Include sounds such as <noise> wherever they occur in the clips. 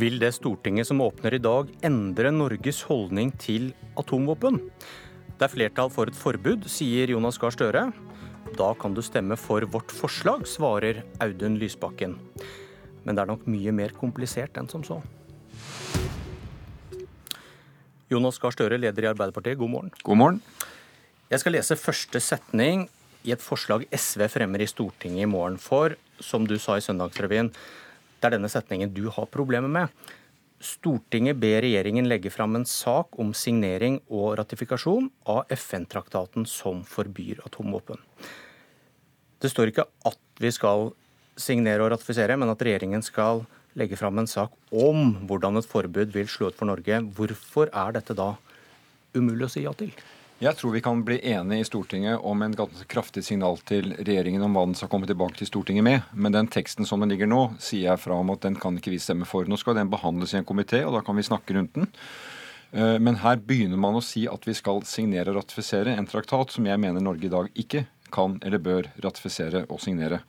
Vil det Stortinget som åpner i dag, endre Norges holdning til atomvåpen? Det er flertall for et forbud, sier Jonas Gahr Støre. Da kan du stemme for vårt forslag, svarer Audun Lysbakken. Men det er nok mye mer komplisert enn som så. Jonas Gahr Støre, leder i Arbeiderpartiet, god morgen. God morgen. Jeg skal lese første setning i et forslag SV fremmer i Stortinget i morgen. For, som du sa i Søndagsrevyen, det er denne setningen du har problemer med. Stortinget ber regjeringen legge fram en sak om signering og ratifikasjon av FN-traktaten som forbyr atomvåpen. Det står ikke at vi skal signere og ratifisere, men at regjeringen skal legge fram en sak om hvordan et forbud vil slå ut for Norge. Hvorfor er dette da umulig å si ja til? Jeg tror vi kan bli enige i Stortinget om en ganske kraftig signal til regjeringen om hva den skal komme tilbake til Stortinget med. Men den teksten som den ligger nå, sier jeg fra om at den kan ikke vi stemme for. Nå skal den behandles i en komité, og da kan vi snakke rundt den. Eh, men her begynner man å si at vi skal signere og ratifisere en traktat som jeg mener Norge i dag ikke kan eller bør ratifisere og signere.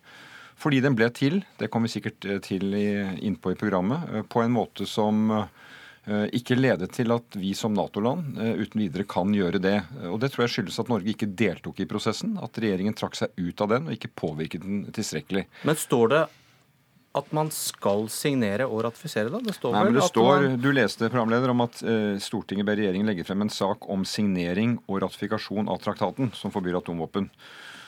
Fordi den ble til, det kommer vi sikkert eh, til innpå i programmet, eh, på en måte som ikke lede til at vi som Nato-land eh, uten videre kan gjøre det. Og Det tror jeg skyldes at Norge ikke deltok i prosessen, at regjeringen trakk seg ut av den og ikke påvirket den tilstrekkelig. Men står det at man skal signere og ratifisere da? Det står Nei, men det står, man... Du leste programleder om at eh, Stortinget ber regjeringen legge frem en sak om signering og ratifikasjon av traktaten som forbyr atomvåpen.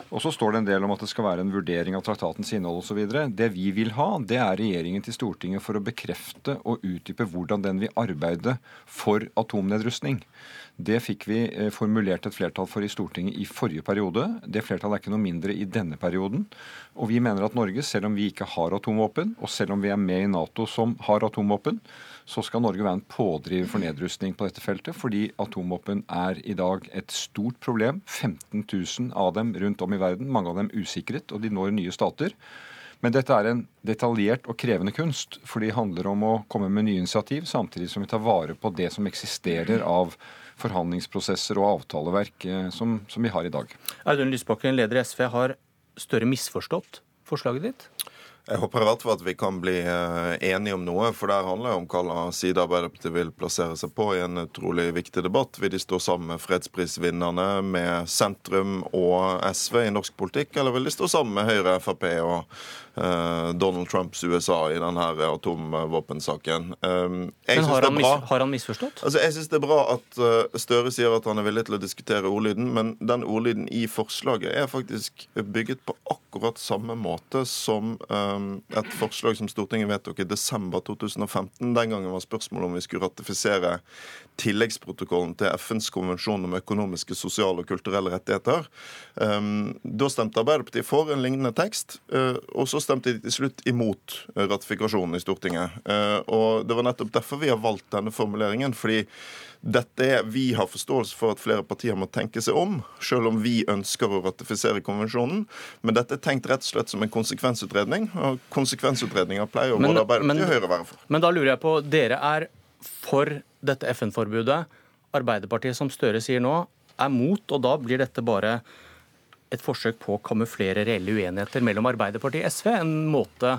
Og så står det en del om at det skal være en vurdering av traktatens innhold osv. Det vi vil ha, det er regjeringen til Stortinget for å bekrefte og utdype hvordan den vil arbeide for atomnedrustning. Det fikk vi eh, formulert et flertall for i Stortinget i forrige periode. Det flertallet er ikke noe mindre i denne perioden. Og vi mener at Norge, selv om vi ikke har atomvåpen, og selv om vi er med i Nato som har atomvåpen, så skal Norge være en pådriver for nedrustning på dette feltet, fordi atomvåpen er i dag et stort problem. 15 000 av dem rundt om i verden, mange av dem usikret, og de når nye stater. Men dette er en detaljert og krevende kunst, for det handler om å komme med nye initiativ, samtidig som vi tar vare på det som eksisterer av forhandlingsprosesser og avtaleverk eh, som, som vi har i dag. Audun Lysbakken, leder i SV, har Støre misforstått forslaget ditt? Jeg håper i hvert fall at vi kan bli eh, enige om noe, for der handler jo om hva side Arbeiderpartiet vil plassere seg på i en utrolig viktig debatt. Vil de stå sammen med fredsprisvinnerne, med sentrum og SV i norsk politikk, eller vil de stå sammen med Høyre, Frp og Donald Trumps USA i denne atomvåpensaken? Um, Men har han, har han, misforstått? Altså, jeg syns det er bra at uh, Støre sier at han er villig til å diskutere ordlyden, men den ordlyden i forslaget er faktisk bygget på akkurat samme måte som et forslag som Stortinget vedtok i desember 2015. Den gangen var spørsmålet om vi skulle ratifisere tilleggsprotokollen til FNs konvensjon om økonomiske, sosiale og kulturelle rettigheter. Da stemte Arbeiderpartiet for en lignende tekst, og så stemte de til slutt imot ratifikasjonen i Stortinget. Uh, og Det var nettopp derfor vi har valgt denne formuleringen. fordi dette er, Vi har forståelse for at flere partier må tenke seg om, selv om vi ønsker å ratifisere konvensjonen. Men dette er tenkt rett og slett som en konsekvensutredning, og konsekvensutredninger pleier men, både Arbeiderpartiet og Høyre å være for. Men da lurer jeg på, dere er for dette FN-forbudet. Arbeiderpartiet, som Støre sier nå, er mot, og da blir dette bare et forsøk på å kamuflere reelle uenigheter mellom Arbeiderpartiet og SV? En måte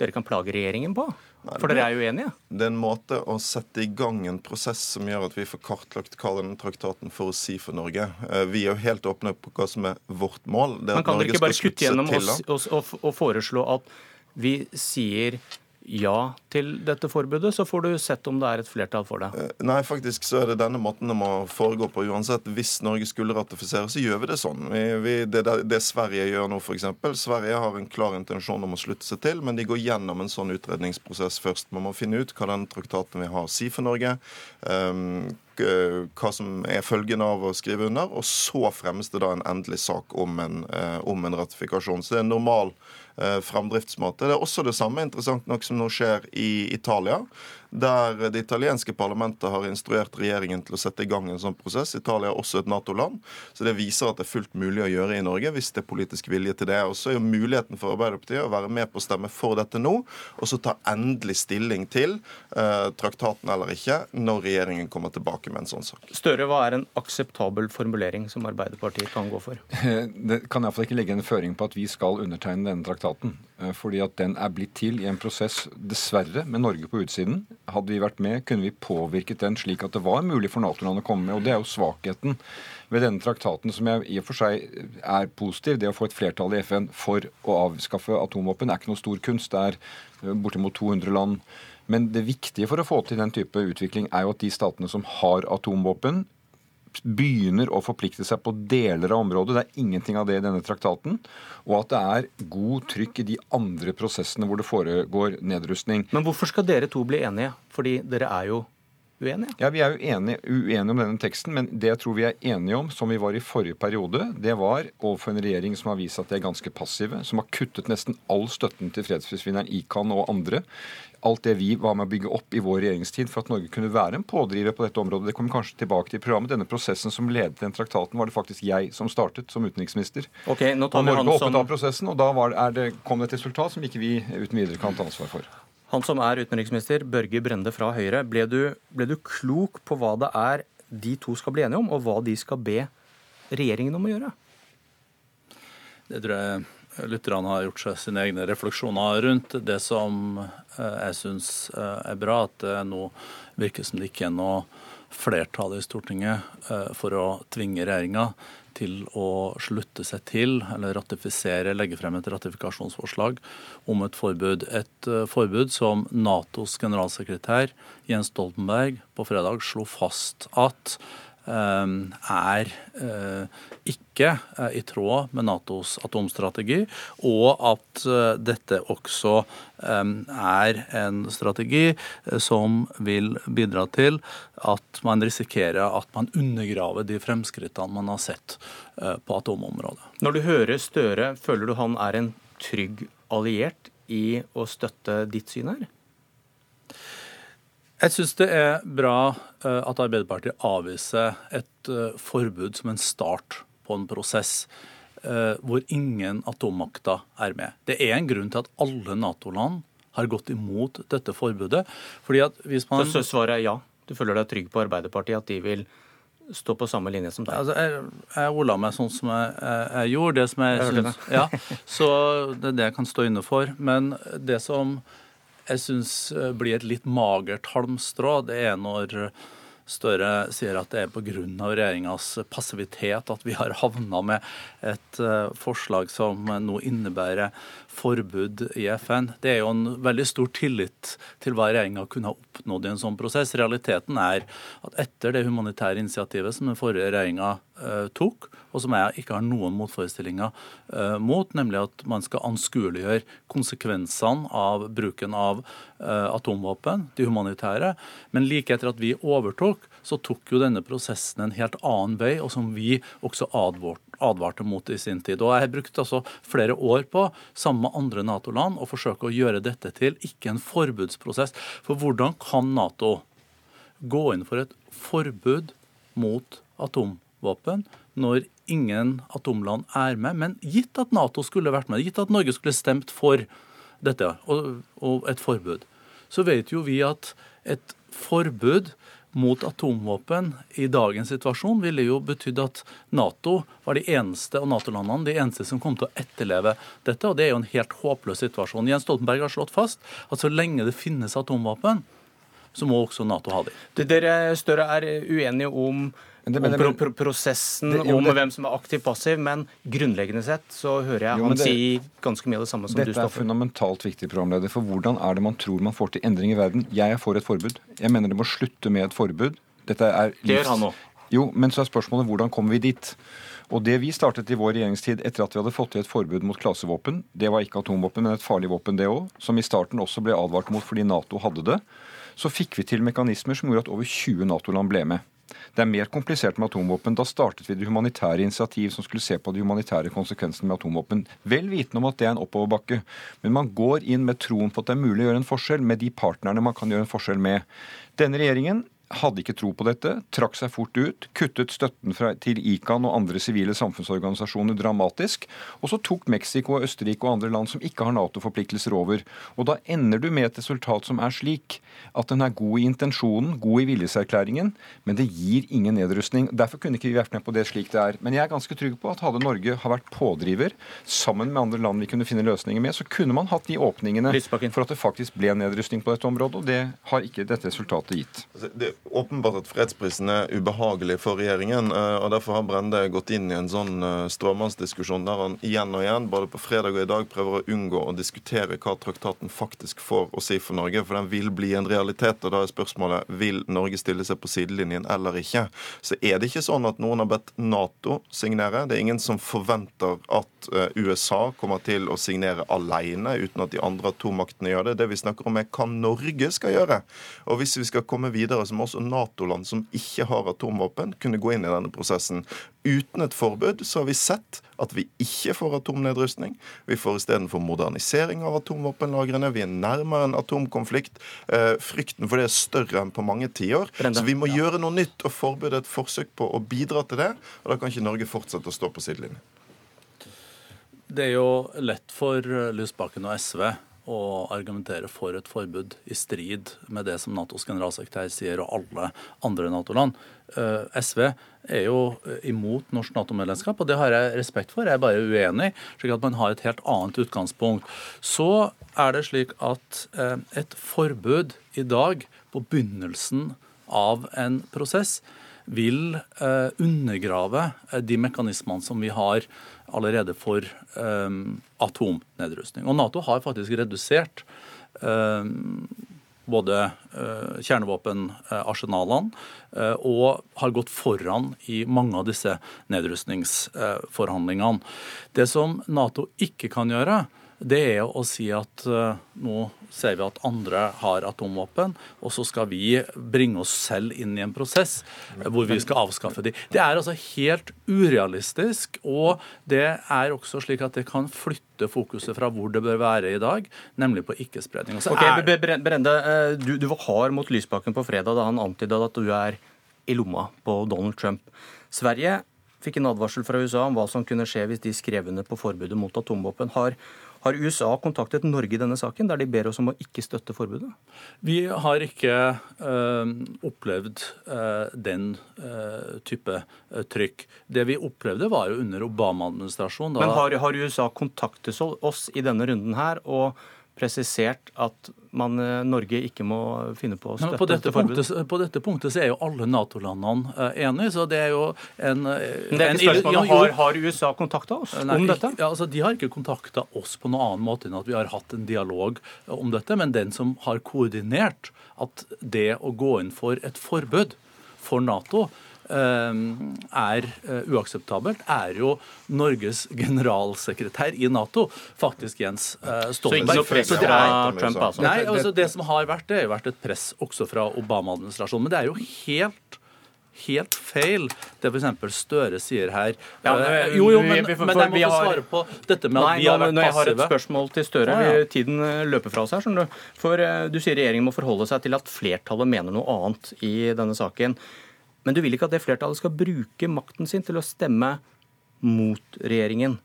dere kan plage regjeringen på? For dere er jo uenige? Det er en måte å sette i gang en prosess som gjør at vi får kartlagt hva denne traktaten får å si for Norge. Eh, vi er jo helt åpne på hva som er vårt mål. Men kan dere ikke bare kutte gjennom oss og, og, og foreslå at vi sier ja til dette forbudet, så får du sett om det er et flertall for det. Eh, nei, faktisk så er det denne måten det må foregå på uansett. Hvis Norge skulle ratifisere, så gjør vi det sånn. Vi, vi, det, det, Sverige gjør nå, f.eks. Sverige har en klar intensjon om å slutte seg til, men de går gjennom en sånn utredningsprosess først. Man må finne ut hva den traktaten vi har, å si for Norge. Um, hva som er følgen av å skrive under, og så fremmes det da en endelig sak om en, uh, om en ratifikasjon. Så det er en normal Eh, framdriftsmåte. Det er også det samme interessant nok som nå skjer i Italia, der det italienske parlamentet har instruert regjeringen til å sette i gang en sånn prosess. Italia er også et Nato-land, så det viser at det er fullt mulig å gjøre i Norge hvis det er politisk vilje til det. Og så er jo muligheten for Arbeiderpartiet å være med på å stemme for dette nå, og så ta endelig stilling til eh, traktaten eller ikke når regjeringen kommer tilbake med en sånn sak. Støre, hva er en akseptabel formulering som Arbeiderpartiet kan gå for? <laughs> Det kan iallfall ikke legge en føring på at vi skal undertegne denne traktaten. Eh, fordi at den er blitt til i en prosess, dessverre, med Norge på utsiden. Hadde vi vært med, kunne vi påvirket den slik at det var mulig for Nato-land å komme med. Og det er jo svakheten ved denne traktaten, som jeg i og for seg er positiv. Det å få et flertall i FN for å avskaffe atomvåpen er ikke noe stor kunst. Det er eh, bortimot 200 land. Men det viktige for å få til den type utvikling er jo at de statene som har atomvåpen, begynner å forplikte seg på deler av området. Det er ingenting av det i denne traktaten. Og at det er god trykk i de andre prosessene hvor det foregår nedrustning. Men hvorfor skal dere to bli enige? Fordi dere er jo uenige? Ja, Vi er jo enige, uenige om denne teksten, men det jeg tror vi er enige om, som vi var i forrige periode, det var overfor en regjering som har vist at de er ganske passive, som har kuttet nesten all støtten til fredsprisvinneren Ikan og andre alt det vi var med å bygge opp i vår regjeringstid for at Norge kunne være en pådriver på dette området. Det kommer kanskje tilbake til programmet. Denne prosessen som ledet den traktaten, var det faktisk jeg som startet som utenriksminister. Okay, nå tar og Norge hoppet som... av prosessen, og da det, kom det et resultat som ikke vi uten videre kan ta ansvar for. Han som er utenriksminister, Børge Brende fra Høyre. Ble du, ble du klok på hva det er de to skal bli enige om, og hva de skal be regjeringen om å gjøre? Det tror jeg lytterne har gjort seg sine egne refleksjoner rundt. Det som eh, jeg syns eh, er bra, at det nå virker som det ikke er noe flertall i Stortinget eh, for å tvinge regjeringa til å slutte seg til eller ratifisere, legge frem et ratifikasjonsforslag om et forbud. Et forbud som Natos generalsekretær Jens Stoltenberg på fredag slo fast at er eh, ikke eh, i tråd med Natos atomstrategi, og at eh, dette også ehm, er en strategi som vil bidra til at man risikerer at man undergraver de fremskrittene man har sett på atomområdet. Når du hører Støre, føler du han er en trygg alliert i å støtte ditt syn her? Jeg syns det er bra eh, at Arbeiderpartiet avviser et eh, forbud som en start på en prosess eh, hvor ingen atommakter er med. Det er en grunn til at alle Nato-land har gått imot dette forbudet. fordi at hvis man... Så svaret er ja? Du føler deg trygg på Arbeiderpartiet, at de vil stå på samme linje som deg? Altså, jeg, jeg ordla meg sånn som jeg, jeg, jeg gjorde. Det som jeg, jeg syns, ja, så det er det jeg kan stå inne for. Men det som jeg syns eh, blir et litt magert halmstrå, det er når Støre sier at det er pga. regjeringas passivitet at vi har havna med et eh, forslag som nå innebærer forbud i FN. Det er jo en veldig stor tillit til hva regjeringa kunne ha oppnådd i en sånn prosess. Realiteten er at etter det humanitære initiativet som den forrige regjeringa uh, tok, og som jeg ikke har noen motforestillinger uh, mot, nemlig at man skal anskueliggjøre konsekvensene av bruken av uh, atomvåpen, de humanitære. Men like etter at vi overtok, så tok jo denne prosessen en helt annen vei, og som vi også advarte advarte mot i sin tid. Og Jeg har brukt altså flere år på, sammen med andre Nato-land, å forsøke å gjøre dette til ikke en forbudsprosess. For hvordan kan Nato gå inn for et forbud mot atomvåpen når ingen atomland er med? Men gitt at Nato skulle vært med, gitt at Norge skulle stemt for dette og, og et forbud, så vet jo vi at et forbud mot atomvåpen i dagens situasjon ville jo betydd at Nato var de eneste og Nato-landene de eneste som kom til å etterleve dette. og Det er jo en helt håpløs situasjon. Jens Stoltenberg har slått fast at så lenge det finnes atomvåpen, så må også Nato ha dem. Dere Støre er uenige om det, men, om pro prosessen, det, jo, om hvem som er aktiv passiv, men grunnleggende sett så hører jeg jo, han si ganske mye av det samme som du står for. Dette er fundamentalt viktig, programleder. For hvordan er det man tror man får til endring i verden? Jeg er for et forbud. Jeg mener det må slutte med et forbud. Dette er livs... Det gjør han òg. Jo, men så er spørsmålet hvordan kommer vi dit? Og Det vi startet i vår regjeringstid etter at vi hadde fått til et forbud mot klasevåpen, det var ikke atomvåpen, men et farlig våpen, det òg, som i starten også ble advart mot fordi Nato hadde det, så fikk vi til mekanismer som gjorde at over 20 Nato-land ble med. Det er mer komplisert med atomvåpen. Da startet vi det humanitære initiativ som skulle se på de humanitære konsekvensene med atomvåpen. Vel vitende om at det er en oppoverbakke. Men man går inn med troen på at det er mulig å gjøre en forskjell med de partnerne man kan gjøre en forskjell med. Denne regjeringen hadde ikke tro på dette, trakk seg fort ut, kuttet støtten fra, til ICAN og andre sivile samfunnsorganisasjoner dramatisk. Og så tok Mexico, Østerrike og andre land som ikke har Nato-forpliktelser over. Og da ender du med et resultat som er slik at den er god i intensjonen, god i viljeserklæringen, men det gir ingen nedrustning. Derfor kunne ikke vi vært med på det slik det er. Men jeg er ganske trygg på at hadde Norge har vært pådriver, sammen med andre land vi kunne finne løsninger med, så kunne man hatt de åpningene for at det faktisk ble nedrustning på dette området, og det har ikke dette resultatet gitt. Altså, det åpenbart at fredsprisen er ubehagelig for regjeringen. Eh, og Derfor har Brende gått inn i en sånn eh, stråmannsdiskusjon der han igjen og igjen, både på fredag og i dag, prøver å unngå å diskutere hva traktaten faktisk får å si for Norge. For den vil bli en realitet. Og da er spørsmålet vil Norge stille seg på sidelinjen eller ikke. Så er det ikke sånn at noen har bedt Nato signere. Det er ingen som forventer at eh, USA kommer til å signere alene uten at de andre atommaktene gjør det. Det vi snakker om, er hva Norge skal gjøre. Og hvis vi skal komme videre, så må også Nato-land som ikke har atomvåpen, kunne gå inn i denne prosessen. Uten et forbud så har vi sett at vi ikke får atomnedrustning. Vi får istedenfor modernisering av atomvåpenlagrene. Vi er nærmere en atomkonflikt. Eh, frykten for det er større enn på mange tiår. Så vi må gjøre noe nytt, og forbud er et forsøk på å bidra til det. Og da kan ikke Norge fortsette å stå på sidelinjen. Det er jo lett for Lysbakken og SV å argumentere for et forbud i strid med det som Natos generalsekretær sier, og alle andre Nato-land. Eh, SV er jo imot norsk Nato-medlemskap, og det har jeg respekt for. Jeg er bare uenig, slik at man har et helt annet utgangspunkt. Så er det slik at eh, et forbud i dag, på begynnelsen av en prosess, vil eh, undergrave de mekanismene som vi har allerede for um, atomnedrustning. Og Nato har faktisk redusert um, både uh, kjernevåpenarsenalene uh, og har gått foran i mange av disse nedrustningsforhandlingene. Det som Nato ikke kan gjøre, det er å si at uh, nå ser vi at andre har atomvåpen, og så skal vi bringe oss selv inn i en prosess hvor vi skal avskaffe de. Det er altså helt urealistisk, og det er også slik at det kan flytte fokuset fra hvor det bør være i dag, nemlig på ikke-spredning. Okay, Brende, eh, du, du var hard mot Lysbakken på fredag da han antydet at du er i lomma på Donald Trump. Sverige fikk en advarsel fra USA om hva som kunne skje hvis de skrev under på forbudet mot atomvåpen. Har har USA kontaktet Norge i denne saken, der de ber oss om å ikke støtte forbudet? Vi har ikke øh, opplevd øh, den øh, type trykk. Det vi opplevde, var jo under Obama-administrasjonen. Men har, har USA kontaktet oss i denne runden her? og presisert at man, eh, Norge ikke må finne på å støtte på dette, punktet, på dette punktet så er jo alle Nato-landene uh, enige, så det er jo en, uh, Men det er ikke spørsmålet, har, har USA kontakta oss nei, om dette? Ja, altså, De har ikke kontakta oss på noen annen måte enn at vi har hatt en dialog om dette. Men den som har koordinert at det å gå inn for et forbud for Nato er eh, uakseptabelt, er jo Norges generalsekretær i Nato, faktisk Jens eh, Stoltenberg. Så det, er, Trump, altså. Nei, altså det som har vært, det har jo vært et press også fra Obama-administrasjonen. Men det er jo helt helt feil, det f.eks. Støre sier her. Ja, eh, jo, jo, men, men jeg må få svare på dette med at nei, vi har vært passive. Jeg har et spørsmål til Støre, ja, ja. tiden løper fra oss her. skjønner du. For du sier regjeringen må forholde seg til at flertallet mener noe annet i denne saken. Men du vil ikke at det flertallet skal bruke makten sin til å stemme mot regjeringen.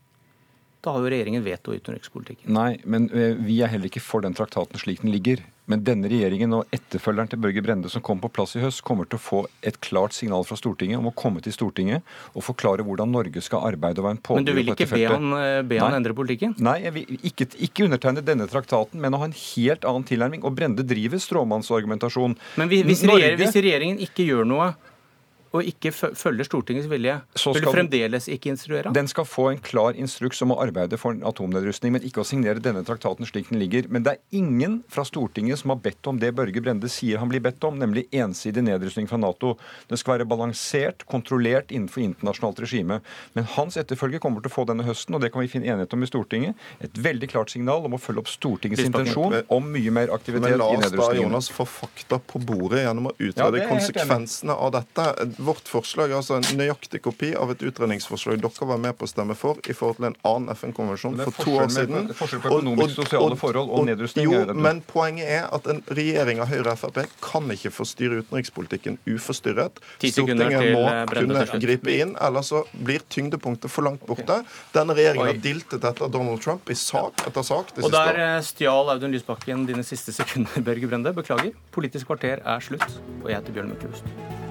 Da har jo regjeringen veto i utenrikspolitikken. Nei, men eh, vi er heller ikke for den traktaten slik den ligger. Men denne regjeringen og etterfølgeren til Børge Brende som kom på plass i høst, kommer til å få et klart signal fra Stortinget om å komme til Stortinget og forklare hvordan Norge skal arbeide og være en pådriver Men du vil ikke be han, eh, be han endre politikken? Nei, jeg vil ikke, ikke, undertegne denne traktaten, men å ha en helt annen tilnærming. Og Brende driver stråmannsargumentasjon. Men hvis, Norge, hvis regjeringen ikke gjør noe og ikke følger Stortingets vilje, vil du fremdeles ikke instruere? Den skal få en klar instruks om å arbeide for en atomnedrustning, men ikke å signere denne traktaten slik den ligger. Men det er ingen fra Stortinget som har bedt om det Børge Brende sier han blir bedt om, nemlig ensidig nedrustning fra Nato. Den skal være balansert, kontrollert innenfor internasjonalt regime. Men hans etterfølger kommer til å få denne høsten, og det kan vi finne enighet om i Stortinget. Et veldig klart signal om å følge opp Stortingets intensjon om mye mer aktivitet i nedrustningen. Men la oss da, Jonas, få fakta på bordet gjennom å utrede ja, konsekvensene av dette vårt forslag er altså en nøyaktig kopi av et utredningsforslag dere var med på å stemme for i forhold til en annen FN-konvensjon for to år siden. med- forskjell på økonomiske, sosiale forhold og nedrustning, Jo, men poenget er at en regjering av Høyre og Frp kan ikke få styre utenrikspolitikken uforstyrret. Stortinget må eh, kunne gripe inn, ellers så blir tyngdepunktet for langt borte. Denne regjeringen Oi. har diltet etter Donald Trump i sak etter sak det Og der eh, stjal Audun Lysbakken dine siste sekunder, Børge Brende. Beklager. Politisk kvarter er slutt. Og jeg heter Bjørn Myklebust.